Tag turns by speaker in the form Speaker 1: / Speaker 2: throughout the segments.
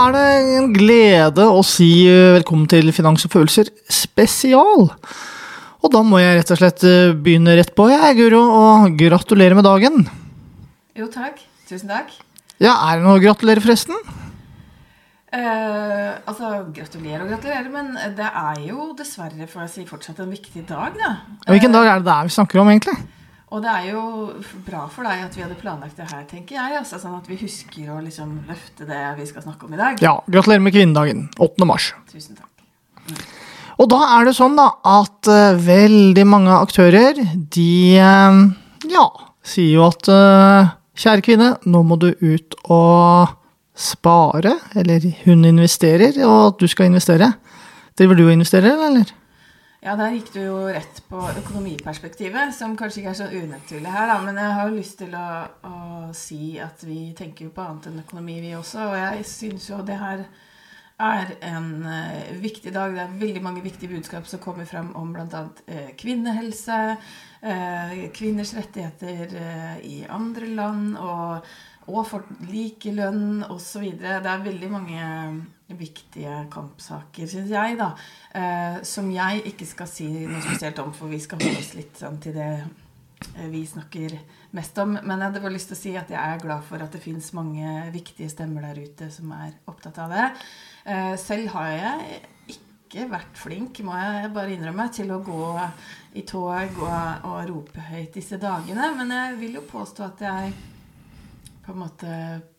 Speaker 1: er det en glede å si eh, velkommen til Finans og følelser spesial. Og da må jeg rett og slett eh, begynne rett på, jeg, Guro, og gratulere med dagen.
Speaker 2: Jo, takk. Tusen takk.
Speaker 1: Ja, er det noe å gratulere, forresten?
Speaker 2: Eh, altså, gratulerer og gratulerer, men det er jo dessverre, får jeg si, fortsatt en viktig dag, da.
Speaker 1: Hvilken dag er det det er vi snakker om, egentlig?
Speaker 2: Og det er jo bra for deg at vi hadde planlagt det her, tenker jeg. Altså, sånn at vi husker å liksom løfte det vi skal snakke om i dag.
Speaker 1: Ja, gratulerer med kvinnedagen. 8. mars.
Speaker 2: Tusen takk.
Speaker 1: Og da er det sånn da, at uh, veldig mange aktører, de uh, ja, sier jo at uh, kjære kvinne, nå må du ut og spare, eller hun investerer, og at du skal investere. Driver du og investerer, eller?
Speaker 2: Ja, der gikk du jo rett på økonomiperspektivet, som kanskje ikke er så unaturlig her, da. Men jeg har jo lyst til å, å si at vi tenker jo på annet enn økonomi, vi også. Og jeg syns jo det her er en uh, viktig dag. Det er veldig mange viktige budskap som kommer fram om bl.a. Uh, kvinnehelse, uh, kvinners rettigheter uh, i andre land og, og for likelønn osv. Det er veldig mange viktige kampsaker, syns jeg, da, som jeg ikke skal si noe spesielt om, for vi skal holde oss litt sånn, til det vi snakker mest om. Men jeg hadde bare lyst til å si at jeg er glad for at det fins mange viktige stemmer der ute som er opptatt av det. Eh, selv har jeg ikke vært flink, må jeg bare innrømme, til å gå i tog og, og rope høyt disse dagene. Men jeg vil jo påstå at jeg på en måte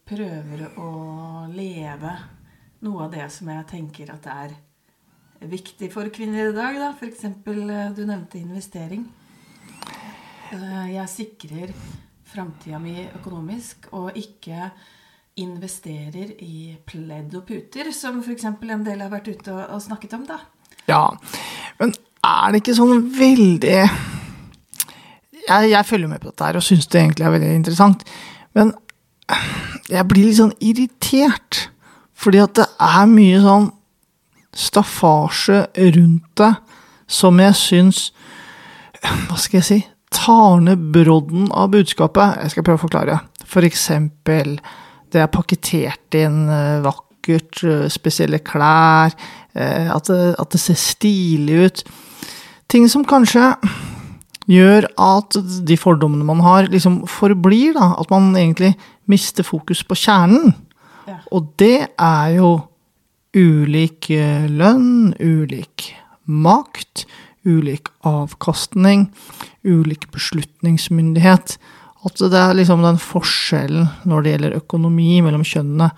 Speaker 2: prøver å leve noe av det som jeg tenker at er viktig for kvinner i dag. da. F.eks. Eh, du nevnte investering. Eh, jeg sikrer framtida mi økonomisk og ikke investerer i pledd og puter, som f.eks. en del har vært ute og, snakket om, da.
Speaker 1: Ja, men er det ikke sånn veldig Jeg, jeg følger med på dette her og syns det egentlig er veldig interessant, men jeg blir litt sånn irritert, fordi at det er mye sånn staffasje rundt det som jeg syns Hva skal jeg si? Tar ned brodden av budskapet. Jeg skal prøve å forklare. For eksempel det er pakketert inn eh, vakkert, eh, spesielle klær, eh, at det, at det ser stilig ut. Ting som kanskje gjør at de fordommene man har, liksom forblir. da, At man egentlig mister fokus på kjernen. Og det er jo ulik lønn, ulik makt, ulik avkastning, ulik beslutningsmyndighet. At det er liksom den forskjellen når det gjelder økonomi mellom kjønnene,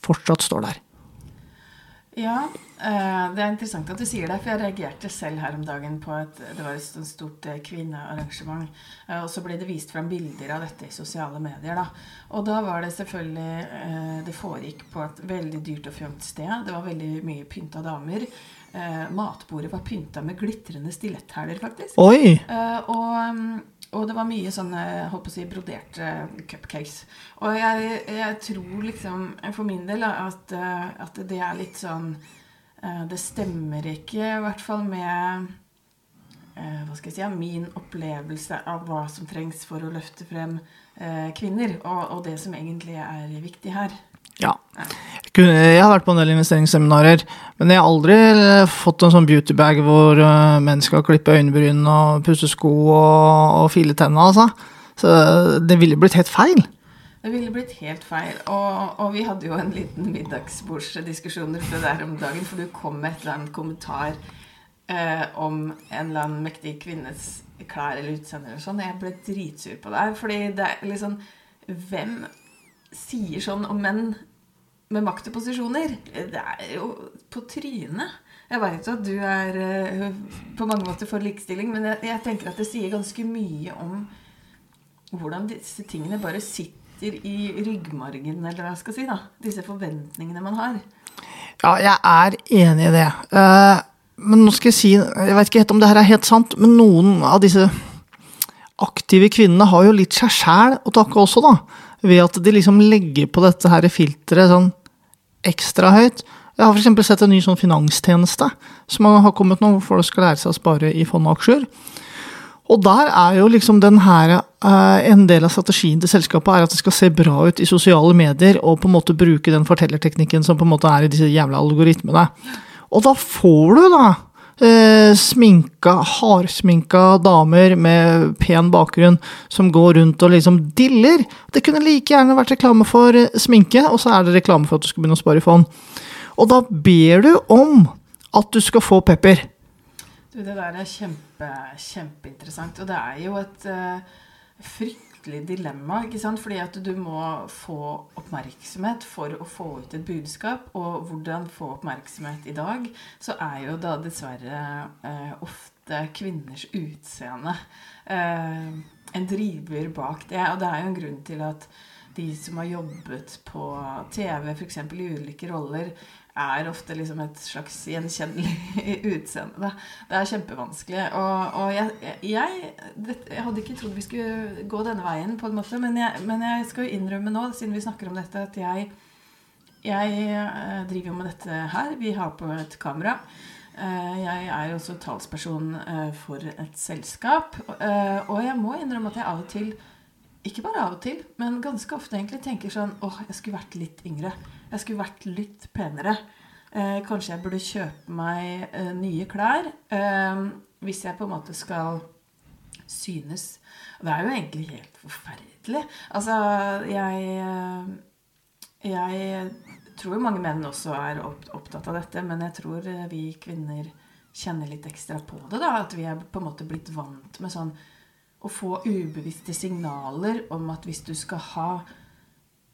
Speaker 1: fortsatt står der.
Speaker 2: Ja, eh, det er interessant at du sier det, for jeg reagerte selv her om dagen på at det var et stort eh, kvinnearrangement. Eh, og så ble det vist fram bilder av dette i sosiale medier. da. Og da var det selvfølgelig Det foregikk på et veldig dyrt og fjongt sted. Det var veldig mye pynta damer. Matbordet var pynta med glitrende stiletthæler, faktisk.
Speaker 1: Oi!
Speaker 2: Og mm, og det var mye sånne holdt på å si, broderte cupcakes. Og jeg, jeg, tror liksom for min del at, eh, at, det er litt sånn eh, Det stemmer ikke, i hvert fall med eh, hva skal jeg si, min opplevelse av hva som trengs for å løfte frem kvinner, og, og det som egentlig er viktig her.
Speaker 1: Ja. Jeg har vært på en del investeringsseminarer, men jeg har aldri fått en sånn beautybag hvor eh, menn skal klippe øyenbryn og pusse sko og, og file tenna, altså. Så det ville blitt helt feil.
Speaker 2: Det ville blitt helt feil. Og, og vi hadde jo en liten middagsbordsdiskusjon der om dagen, for du kom med et eller annet kommentar eh, om en eller annen mektig kvinnes klær eller utseende eller sånn. Jeg ble dritsur på deg. Fordi det er liksom Hvem sier sånn om menn med makt og posisjoner. Det er jo på trynet. Jeg veit jo at du er uh, på mange måter for likestilling, men jeg, jeg, tenker at det sier ganske mye om hvordan disse tingene bare sitter i ryggmargen, eller hva jeg skal si. da. Disse forventningene man har.
Speaker 1: Ja, jeg er enig i det. Uh, men nå skal jeg si, jeg vet ikke helt om det her er helt sant, men noen av disse aktive kvinnene har jo litt seg sjæl å takke også, da. Ved at de liksom legger på dette her filteret sånn ekstra høyt. Jeg har f.eks. sett en ny sånn finanstjeneste som har kommet nå, hvor folk skal lære seg å spare i fond og aksjer. Og der er jo liksom den her eh, En del av strategien til selskapet er at det skal se bra ut i sosiale medier, og på en måte bruke den fortellerteknikken som på en måte er i disse jævla algoritmene. Og da får du da eh, sminka, hardsminka damer med pen bakgrunn som går rundt og liksom diller. Det kunne like gjerne vært reklame for sminke, og så er det reklame for at du skal begynne å spare i fond. Og da ber du om at du skal få pepper.
Speaker 2: Du, det der er kjempe, kjempeinteressant. Og det er jo et uh, fryktelig dilemma, ikke sant? Fordi at du må få oppmerksomhet for å få ut et budskap. Og hvordan få oppmerksomhet i dag, så er jo da dessverre eh, ofte kvinners utseende eh, en driver bak det. Og det er jo en grunn til at de som har jobbet på TV, f.eks. i ulike roller, er ofte liksom et slags gjenkjennelig utseende. Det er kjempevanskelig. Og, og jeg, jeg, jeg, hadde ikke trodd vi skulle gå denne veien, på en måte, men jeg, men jeg skal jo innrømme nå, siden vi snakker om dette, at jeg, eh, driver med dette her. Vi har på et kamera. Eh, jeg er også talsperson eh, for et selskap. Og jeg må innrømme at jeg av og til ikke bare av og til, men ganske ofte egentlig tenker sånn åh, jeg skulle vært litt yngre. Jeg skulle vært litt penere. Eh, kanskje jeg burde kjøpe meg eh, nye klær. Eh, hvis jeg på en måte skal synes. Det er jo egentlig helt forferdelig. Altså, jeg eh, Jeg tror mange menn også er opptatt av dette, men jeg tror eh, vi kvinner kjenner litt ekstra på det. da, At vi er på en måte blitt vant med sånn å få ubevisste signaler om at hvis du skal ha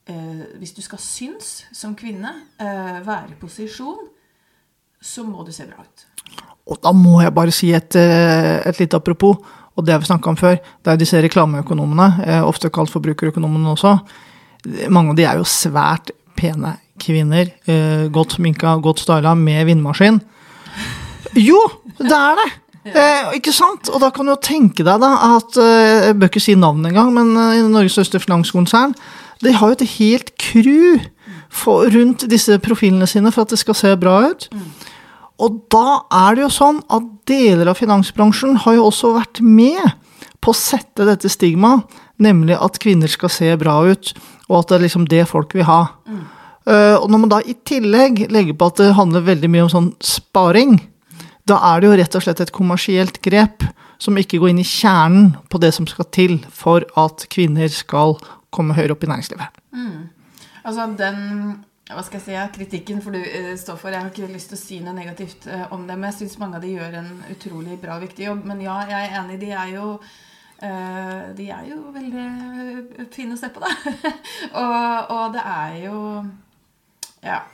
Speaker 2: eh, Hvis du skal synes som kvinne, eh, være i posisjon, så må du se bra ut.
Speaker 1: Og da må jeg bare si et, eh, et lite apropos, og det har vi snakka om før. Det er disse reklameøkonomene, eh, ofte kalt forbrukerøkonomene også. Mange av de er jo svært pene kvinner. Eh, godt sminka, godt styla, med vindmaskin. Jo, det er det! Eh, ikke sant? Og da kan du jo tenke deg da at eh, Jeg bør ikke si navnet engang, men eh, Norges største finanskonsern de har jo et helt crew for, rundt disse profilene sine for at det skal se bra ut. Og da er det jo sånn at deler av finansbransjen har jo også vært med på å sette dette stigmaet, nemlig at kvinner skal se bra ut, og at det er liksom det folk vil ha. Mm. Uh, og når man da i tillegg legger på at det handler veldig mye om sånn sparing, da er det jo rett og slett et kommersielt grep som ikke går inn i kjernen på det som skal til for at kvinner skal komme høyere opp i næringslivet.
Speaker 2: Mm. Altså den hva skal jeg si, kritikken for du uh, står for. Jeg har ikke lyst til å si noe negativt uh, om det, men jeg syns mange av de gjør en utrolig bra og viktig jobb. Men ja, jeg er enig. De er jo uh, de er jo veldig fine å se på, da. og, og, det er jo Ja.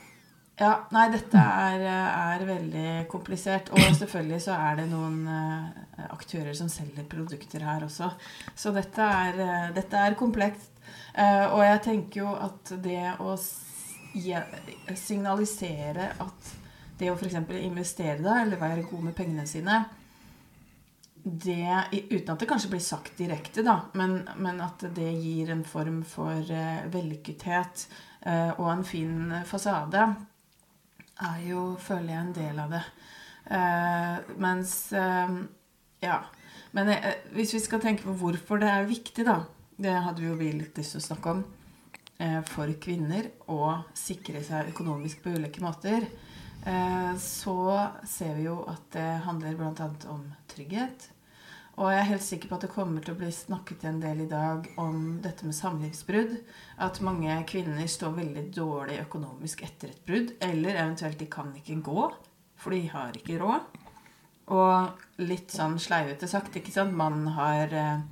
Speaker 2: Ja, nei, dette er, er, veldig komplisert. Og selvfølgelig så er det noen uh, aktører som selger produkter her også. Så dette er, uh, dette er komplekst. Og jeg tenker jo at det å signalisere at det å f.eks. investere da, eller være god med pengene sine det, Uten at det kanskje blir sagt direkte, da, men, men at det gir en form for vellykkethet og en fin fasade er jo, føler jeg, en del av det. Uh, mens uh, Ja. Men uh, hvis vi skal tenke på hvorfor det er viktig, da Det hadde vi jo vi litt lyst til å snakke om. for kvinner å sikre seg økonomisk på ulike måter. så ser vi jo at det handler bl.a. om trygghet. Og jeg er helt sikker på at det kommer til å bli snakket en del i dag om dette med samlivsbrudd. At mange kvinner står veldig dårlig økonomisk etter et brudd. Eller eventuelt de kan ikke gå, for de har ikke råd. Og litt sånn sleivete sagt, ikke sant. Mannen har eh,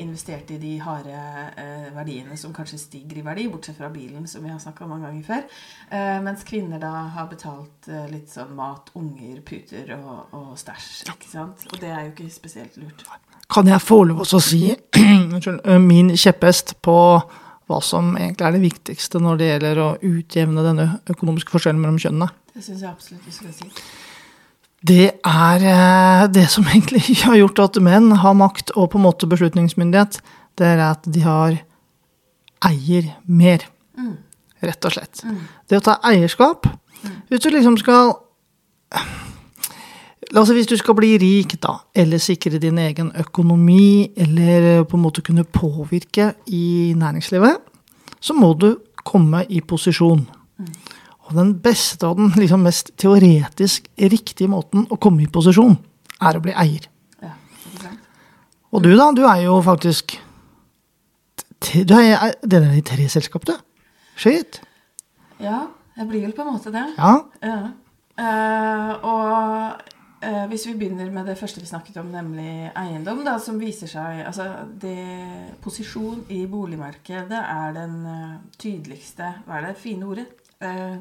Speaker 2: investert i de harde eh, verdiene som kanskje stiger i verdi, bortsett fra bilen, som vi har snakka om mange ganger før. Eh, mens kvinner da har betalt litt sånn mat, unger, puter og, og stæsj. ikke sant? Og det er jo ikke spesielt lurt.
Speaker 1: Kan jeg få lov å si min kjepphest på hva som egentlig er det viktigste når det gjelder å utjevne denne økonomiske forskjellen mellom kjønnene?
Speaker 2: Det syns jeg absolutt du skal si
Speaker 1: det er eh, det som egentlig har gjort at menn har makt og på en måte beslutningsmyndighet. Det er at de har eier mer. Mm. Rett og slett. Mm. Det å ta eierskap mm. Hvis du liksom skal La oss si Hvis du skal bli rik, da, eller sikre din egen økonomi, eller på en måte kunne påvirke i næringslivet, så må du komme i posisjon. Og den beste og den liksom mest teoretisk riktige måten å komme i posisjon, er å bli eier.
Speaker 2: Ja?
Speaker 1: Og du, da? Du er jo faktisk Du er del av de tre selskapene, du. Shit.
Speaker 2: Ja, jeg blir vel på en måte det.
Speaker 1: Ja.
Speaker 2: Ja. Uh, og uh, hvis vi begynner med det første vi snakket om, nemlig eiendom, da, som viser seg Altså, det posisjon i boligmarkedet er den eh, tydeligste Hva er det fine ordet? Eh,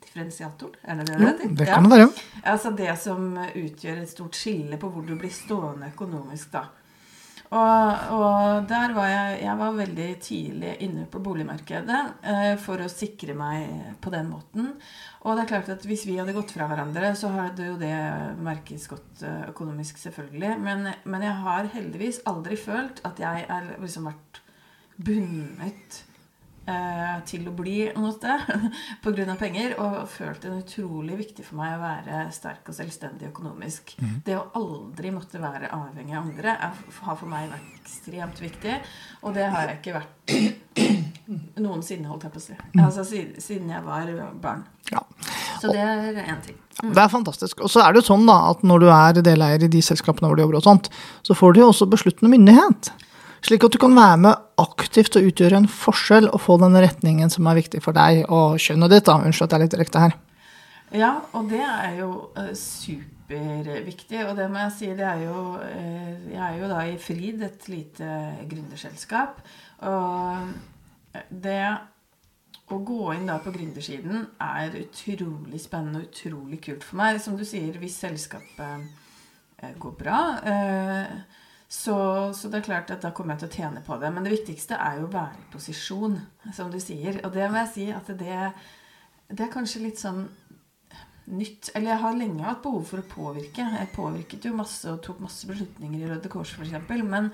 Speaker 2: differensiator? Er det det
Speaker 1: det
Speaker 2: heter?
Speaker 1: det kan det være.
Speaker 2: Altså det som utgjør et stort skille på hvor du blir stående økonomisk, da. Og, og der var jeg Jeg var veldig tidlig inne på boligmarkedet eh, for å sikre meg på den måten. Og det er klart at hvis vi hadde gått fra hverandre, så hadde jo det merkes godt eh, økonomisk, selvfølgelig. Men, men jeg har heldigvis aldri følt at jeg har liksom vært bundet til å bli noe sted pga. penger. Og følt det utrolig viktig for meg å være sterk og selvstendig økonomisk. Det å aldri måtte være avhengig av andre er, har for meg vært ekstremt viktig. Og det har jeg ikke vært noensinne, holdt jeg på å si. Altså siden, jeg var barn.
Speaker 1: Ja.
Speaker 2: Så det er én ting.
Speaker 1: Det er fantastisk. Og så er det jo sånn da, at når du er deleier i de selskapene hvor du jobber, og sånt, så får du jo også besluttende myndighet. Slik at du kan være med aktivt og utgjøre en forskjell og få den retningen som er viktig for deg og kjønnet ditt. da. Unnskyld at jeg er litt direkte her.
Speaker 2: Ja, og det er jo eh, superviktig. Og det må jeg si, det er jo eh, Jeg er jo da i Frid, et lite gründerselskap. Og det å gå inn da på gründersiden er utrolig spennende og utrolig kult for meg. Som du sier, hvis selskapet eh, går bra, så, så det er klart at da kommer jeg til å tjene på det. Men det viktigste er jo å være i posisjon, som du sier. Og det må jeg si at det, det er kanskje litt sånn nytt. Eller jeg har lenge hatt behov for å påvirke. Jeg påvirket jo masse og tok masse beslutninger i Røde Kors f.eks. Men,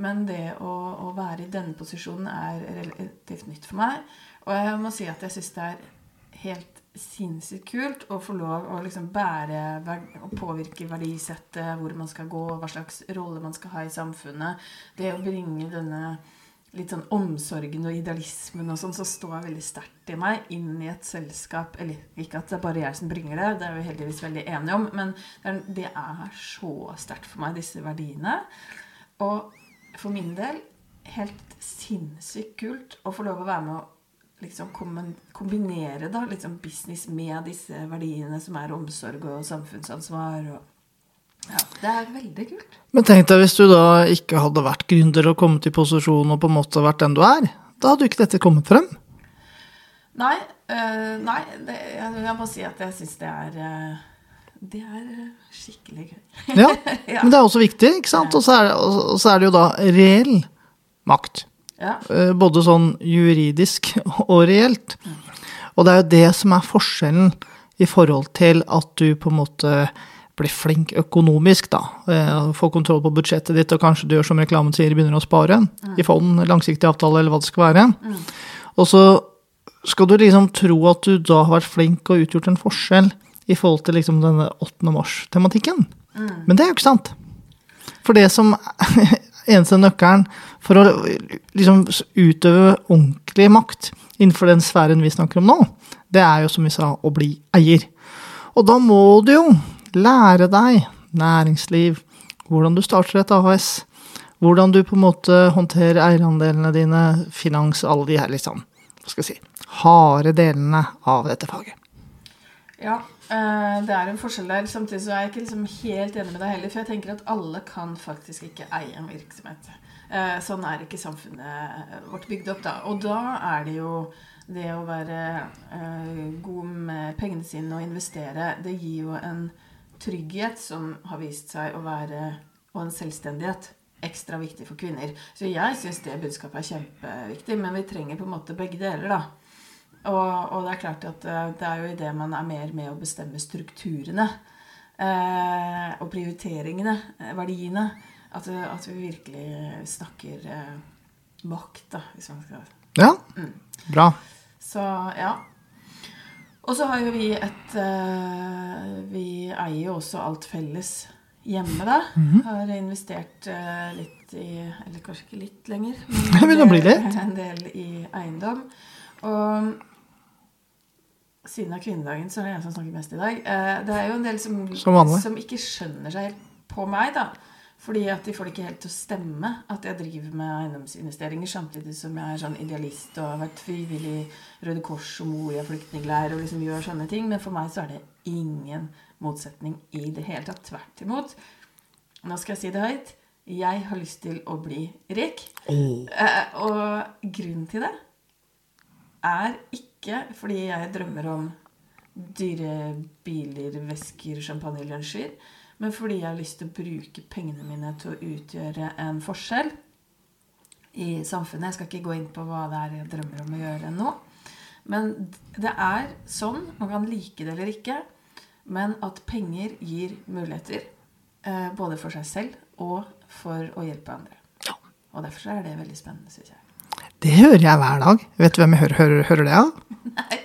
Speaker 2: men det å, å være i denne posisjonen er relativt nytt for meg. Og jeg må si at jeg syns det er helt sinnssykt kult å få lov å liksom bære og påvirke verdisettet, hvor man skal gå, hva slags rolle man skal ha i samfunnet. Det å bringe denne litt sånn omsorgen og idealismen og sånn, så står jeg veldig sterkt i meg inn i et selskap Eller ikke at det er bare jeg som bringer det, det er vi heldigvis veldig enige om, men det er, så sterkt for meg, disse verdiene. Og for min del helt sinnssykt kult å få lov å være med å liksom kombinere da, liksom business med disse verdiene som er omsorg og samfunnsansvar. Og ja, det er veldig kult.
Speaker 1: Men tenk deg hvis du da ikke hadde vært gründer og kommet i posisjon og på en måte vært den du er. Da hadde jo ikke dette kommet frem.
Speaker 2: Nei, øh, nei det, jeg, jeg må si at jeg syns det er øh, Det er skikkelig gøy.
Speaker 1: Ja, Men det er også viktig, ikke sant? Og så er, er det jo da reell makt.
Speaker 2: Ja.
Speaker 1: Både sånn juridisk og reelt. Og det er jo det som er forskjellen i forhold til at du på en måte blir flink økonomisk, da. Får kontroll på budsjettet ditt, og kanskje du gjør som reklamen sier, begynner å spare i fond, langsiktig avtale, eller hva det skal være. Og så skal du liksom tro at du da har vært flink og utgjort en forskjell i forhold til liksom denne 8. mars-tematikken. Men det er jo ikke sant. For det som eneste nøkkelen for å liksom utøve ordentlig makt innenfor den sfæren vi snakker om nå, det er jo som vi sa, å bli eier. Og da må du jo lære deg næringsliv, hvordan du starter et AHS, hvordan du på en måte håndterer eierandelene dine, finans, alle de her liksom, hva skal jeg si, harde delene av dette faget.
Speaker 2: Ja, eh, det er en forskjell der. Samtidig så er jeg ikke liksom helt enig med deg heller. For jeg tenker at alle kan faktisk ikke eie en virksomhet. Eh, Sånn er ikke samfunnet vårt bygd opp, da. Og da er det jo det å være eh, god med pengene sine og investere, det gir jo en trygghet som har vist seg å være Og en selvstendighet. Ekstra viktig for kvinner. Så jeg syns det budskapet er kjempeviktig. Men vi trenger på en måte begge deler, da. Og, og, det er klart at det er jo i det man er mer med å bestemme strukturene eh, og prioriteringene, verdiene, at, at, vi virkelig snakker eh, makt, da, hvis man skal
Speaker 1: Ja, bra.
Speaker 2: Så ja. Og så har jo vi et eh, Vi eier jo også alt felles hjemme, da. Har investert eh, litt i Eller kanskje ikke litt lenger.
Speaker 1: men en del.
Speaker 2: En del i eiendom. Og siden er kvinnedagen, så er det jeg som snakker mest i dag. Eh, det er jo en del som,
Speaker 1: Som
Speaker 2: ikke skjønner seg helt på meg, da. Fordi at de får det ikke helt til å stemme at jeg driver med eiendomsinvesteringer samtidig som jeg er sånn idealist og har vært frivillig Røde Kors og Moria flyktningleir og liksom gjør sånne ting. Men for meg så er det ingen motsetning i det hele tatt. Tvert imot. Nå skal jeg si det høyt. Jeg har lyst til å bli rik. Oh. og grunnen til det er ikke fordi jeg drømmer om dyre biler, vesker, champagnelunsjer, men fordi jeg har lyst til å bruke pengene mine til å utgjøre en forskjell i samfunnet. Jeg skal ikke gå inn på hva det er jeg drømmer om å gjøre nå. Men det er sånn, man kan like det eller ikke, men at penger gir muligheter. eh, Både for seg selv og for å hjelpe andre. Og derfor er det veldig spennende, syns jeg.
Speaker 1: Det hører jeg hver dag. Vet du hvem jeg hører, hører, hører det av? Nei.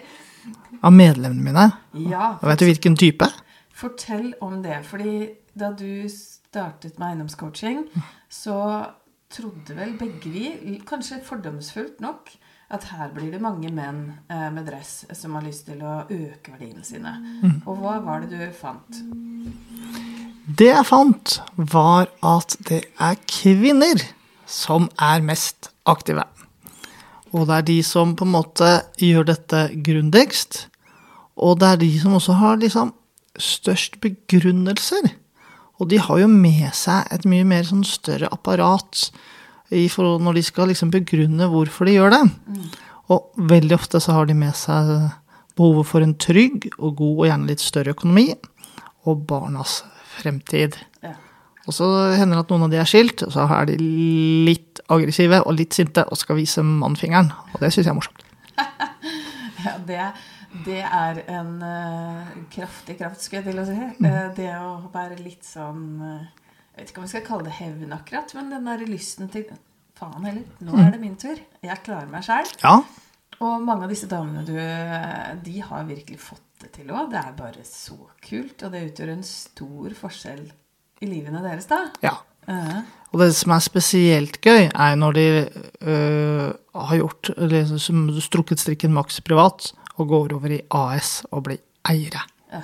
Speaker 1: Av medlemmene mine.
Speaker 2: Ja,
Speaker 1: Og vet du hvilken type?
Speaker 2: Fortell om det. fordi da du startet med eiendomscoaching, så trodde vel begge vi, kanskje fordomsfullt nok, at her blir det mange menn eh, med dress som har lyst til å øke verdiene sine. Og hva var det du fant?
Speaker 1: Det jeg fant, var at det er kvinner som er mest aktive. Og det er de som på en måte gjør dette grundigst. Og det er de som også har liksom størst begrunnelser. Og de har jo med seg et mye mer sånn større apparat i når de skal liksom begrunne hvorfor de gjør det. Og veldig ofte så har de med seg behovet for en trygg og god og gjerne litt større økonomi. Og barnas fremtid. Og så hender det at noen av de er skilt, og så er de litt aggressive og litt sinte og skal vise mannfingeren. Og det syns jeg er morsomt.
Speaker 2: Ja, det, det er en uh, kraftig kraft, skulle jeg til å si. Eh, det å være litt sånn uh, Jeg vet ikke om vi skal kalle det hevn akkurat, men den der lysten til Faen heller, nå er det min tur. Jeg klarer meg sjæl.
Speaker 1: Ja,
Speaker 2: Og mange av disse damene du De har virkelig fått det til òg. Det er bare så kult. Og det utgjør en stor forskjell i livene deres, da.
Speaker 1: ja.
Speaker 2: Uh.
Speaker 1: Og det som er spesielt gøy, er når de øh, har gjort eller som strukket strikken maks privat og går over i AS og blir eiere.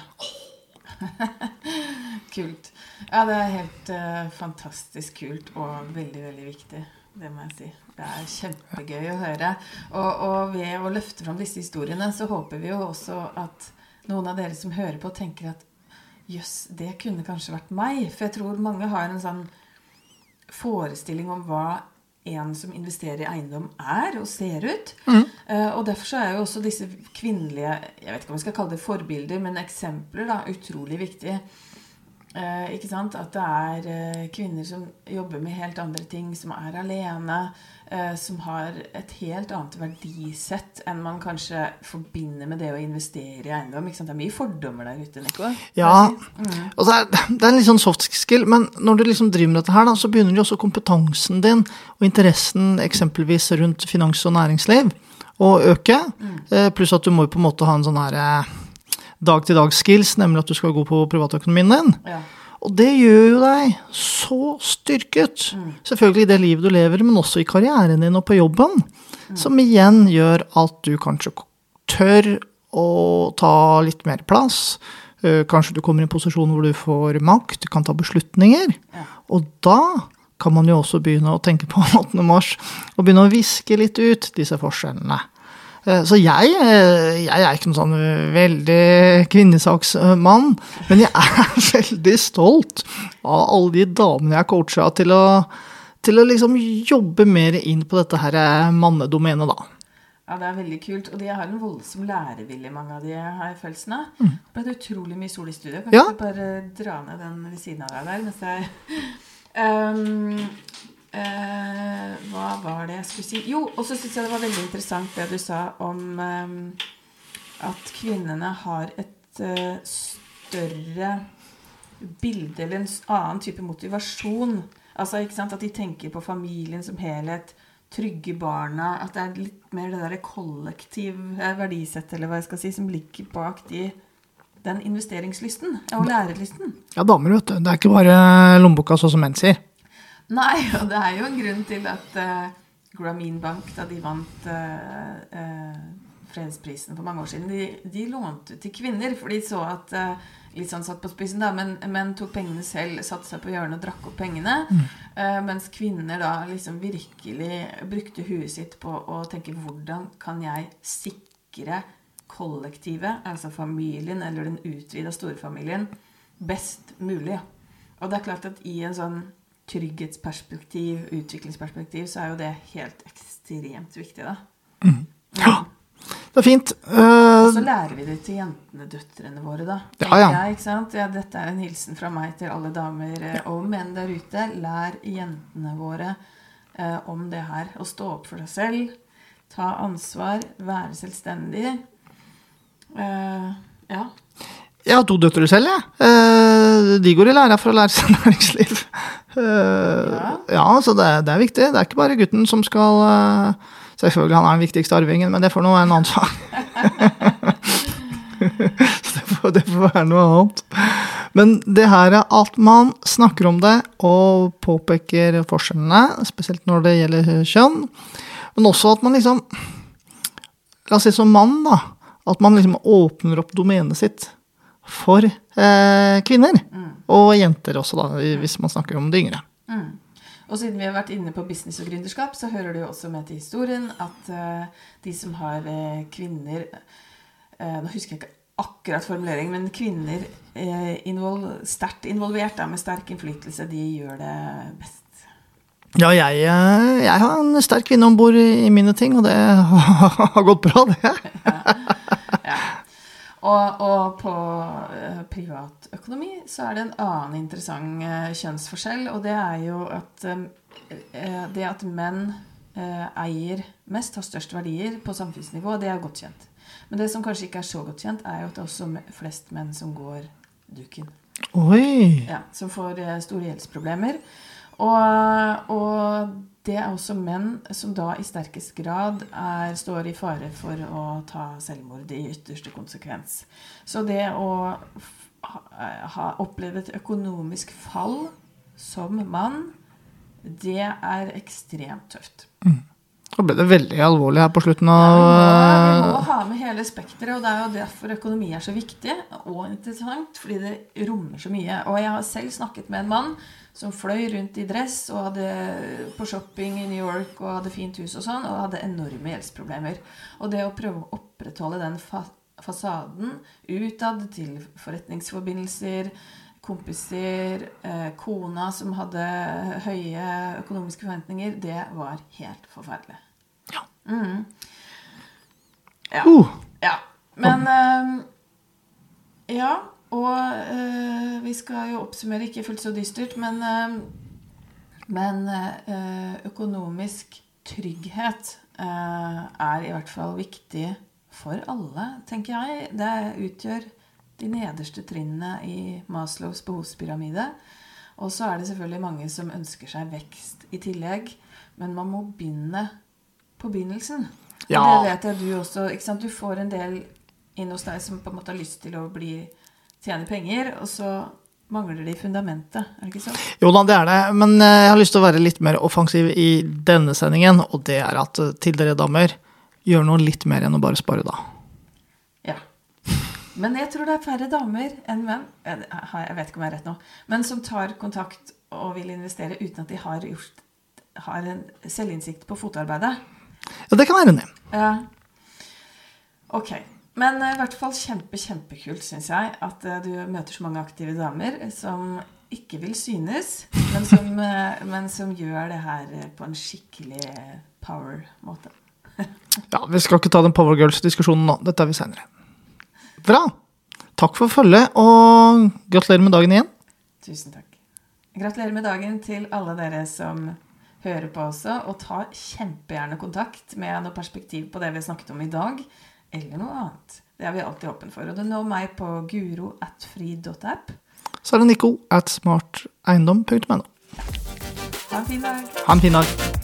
Speaker 2: kult. Ja, det er helt uh, fantastisk kult og veldig, veldig viktig. Det må jeg si. Det er kjempegøy å høre. Og, og ved å løfte fram disse historiene, så håper vi jo også at noen av dere som hører på, tenker at jøss, det kunne kanskje vært meg. For jeg tror mange har en sånn forestilling om hva en som investerer i eiendom er og ser ut. Eh, og derfor så er jo også disse kvinnelige jeg vet ikke om vi skal kalle det forbilder, men eksempler da, utrolig viktige. Eh, ikke sant? At det er eh, kvinner som jobber med helt andre ting, som er alene, eh, som har et helt annet verdisett enn man kanskje forbinder med det å investere i eiendom. Ikke sant? Det er mye fordommer der ute, Nico.
Speaker 1: Ja, og det er, det er en litt sånn soft skill, men når du liksom driver med dette her, da, så begynner jo også kompetansen din og interessen eksempelvis rundt finans og næringsliv å øke. Eh, Pluss at du må jo på en måte ha en sånn her eh, dag-til-dag-skills, nemlig at du skal gå på privatøkonomien din.
Speaker 2: Ja.
Speaker 1: Og det gjør jo deg så styrket. Selvfølgelig i det livet du lever, men også i karrieren din og på jobben. Som igjen gjør at du kanskje tør å ta litt mer plass. Eh, Kanskje du kommer i en posisjon hvor du får makt, du kan ta beslutninger.
Speaker 2: Ja.
Speaker 1: Og da kan man jo også begynne å tenke på 8. mars, og begynne å viske litt ut disse forskjellene. Eh, Så jeg, eh, jeg er ikke noen sånn veldig kvinnesaksmann, men jeg er veldig stolt av alle de damene jeg coacha til å, til å liksom jobbe mer inn på dette her eh, mannedomenet, da.
Speaker 2: Ja, det er veldig kult. Og de har en voldsom lærevilje, mange av de har jeg følelsen av. Det ble utrolig mye sol i studio. Kan
Speaker 1: Mm. Ja.
Speaker 2: du bare dra ned den ved siden av deg der mens jeg Ehm, eh, Hva var det jeg skulle si? Jo, og så syns jeg det var veldig interessant det du sa om ehm, at kvinnene har et eh, større bilde eller en annen type motivasjon. Altså, ikke sant, At de tenker på familien som helhet, trygge barna At det er litt mer det derre kollektiv eh, verdisett, eller hva jeg skal si, som ligger bak de, den investeringslysten og lærelysten.
Speaker 1: Ja, damer, vet du. Det er ikke bare lommeboka, sånn som menn sier.
Speaker 2: Nei, og det er jo en grunn til at uh, Grameen Bank, da de vant uh, uh, fredsprisen for mange år siden, de, de lånte til kvinner, for de så at Litt sånn satt på spissen, da, men, men tok pengene selv, satte seg på hjørnet og drakk opp pengene. Mm. mens kvinner da liksom virkelig brukte huet sitt på å tenke hvordan kan jeg sikre kollektivet, altså familien eller den utvida storfamilien, best mulig. Og det er klart at i en sånn trygghetsperspektiv, utviklingsperspektiv, så er jo det helt ekstremt viktig, da.
Speaker 1: Mm. Ja. Det er fint.
Speaker 2: Uh, så lærer vi det til jentene, døtrene våre, da.
Speaker 1: Ja, ja.
Speaker 2: Jeg, ikke sant? Ja, dette er en hilsen fra meg til alle damer eh, ja. og menn der ute. Lær jentene våre uh, om det her. Å stå opp for deg selv. Ta ansvar. Være selvstendig. Uh, ja.
Speaker 1: Jeg har to døtre selv, jeg. Ja. De går i læra for å lære seg næringsliv. Ja. ja, så det, det, er viktig. Det er ikke bare gutten som skal Selvfølgelig han er den viktigste arvingen, men det får nå være en annen sak. det, får, det får være noe annet. Men det her er at man snakker om det og påpeker forskjellene, spesielt når det gjelder kjønn, men også at man liksom La oss si som mann, da. At man liksom åpner opp domenet sitt for eh, kvinner. Mm. Og jenter også, da, hvis man snakker om de yngre. Mm.
Speaker 2: Og siden vi har vært inne på business og gründerskap, så hører det jo også med til historien at eh, de som har eh, kvinner uh, Nå husker jeg ikke akkurat formulering, men kvinner invol sterkt involvert da, med sterk innflytelse, de gjør det best.
Speaker 1: Ja, jeg, jeg har en sterk kvinne om bord i mine ting, og det har gått bra, det. ja.
Speaker 2: Og, og på uh, privatøkonomi så er det en annen interessant uh, kjønnsforskjell, og det er jo at um, det at menn eier mest, har størst verdier på samfunnsnivå, det er godt kjent. Men det som kanskje ikke er så godt kjent, er jo at det er også flest menn som går duken.
Speaker 1: Oi!
Speaker 2: Ja, Som får store gjeldsproblemer. Og, og det er også menn som da i sterkest grad er, står i fare for å ta selvmord i ytterste konsekvens. Så det å ha, opplevd et økonomisk fall som mann, det er ekstremt tøft.
Speaker 1: Mm. Da ble det veldig alvorlig her på slutten av
Speaker 2: ja, vi, må, vi må ha med hele spekteret. Og det er jo derfor økonomi er så viktig og interessant. Fordi det rommer så mye. Og jeg har selv snakket med en mann som fløy rundt i dress og hadde på shopping i New York og hadde fint hus og sånn, og hadde enorme gjeldsproblemer. Og det å prøve å opprettholde den fa fasaden utad til forretningsforbindelser, kompiser, eh, kona som hadde høye økonomiske forventninger, det var helt forferdelig.
Speaker 1: Ja.
Speaker 2: Mm. Ja.
Speaker 1: Uh.
Speaker 2: ja. Men uh, Ja. Og øh, vi skal jo oppsummere ikke fullt så dystert, men, øh, men øh, økonomisk trygghet er i hvert fall viktig for alle, tenker jeg. Det utgjør de nederste trinnene i Maslows behovspyramide. Og så er det selvfølgelig mange som ønsker seg vekst i tillegg. Men man må begynne på begynnelsen.
Speaker 1: Ja.
Speaker 2: Og det vet jeg du også. Du får en del inn hos deg som på en måte har lyst til å bli tjener penger, og så mangler de fundamentet. Er det ikke sånn?
Speaker 1: Jo da, det er det. Men eh, jeg har lyst til å være litt mer offensiv i denne sendingen. Og det er at eh, til dere damer, gjør noe litt mer enn å bare spare, da.
Speaker 2: Ja. Men jeg tror det er færre damer enn menn, jeg vet ikke om jeg har rett nå, men som tar kontakt og vil investere uten at de har, gjort, har en selvinnsikt på fotarbeidet.
Speaker 1: Ja, det kan være enig
Speaker 2: Ja. Ok. Men eh, i hvert fall kjempe, kjempekult, syns jeg, at uh, du møter så mange aktive damer som ikke vil synes, men som, uh, men som gjør det her på en skikkelig power-måte.
Speaker 1: ja, vi skal ikke ta den Power Girls-diskusjonen nå. Dette tar vi seinere. Bra. Takk for følget, og gratulerer med dagen igjen.
Speaker 2: Tusen takk. Gratulerer med dagen til alle dere som hører på også, og ta kjempegjerne kontakt med noe perspektiv på det vi snakket om i dag eller noe annet. Det er vi alltid åpne for. Og du når meg på guro.fri.app.
Speaker 1: Så er det Nico at smarteiendom.no.
Speaker 2: Ha en fin dag.
Speaker 1: Ha en fin dag.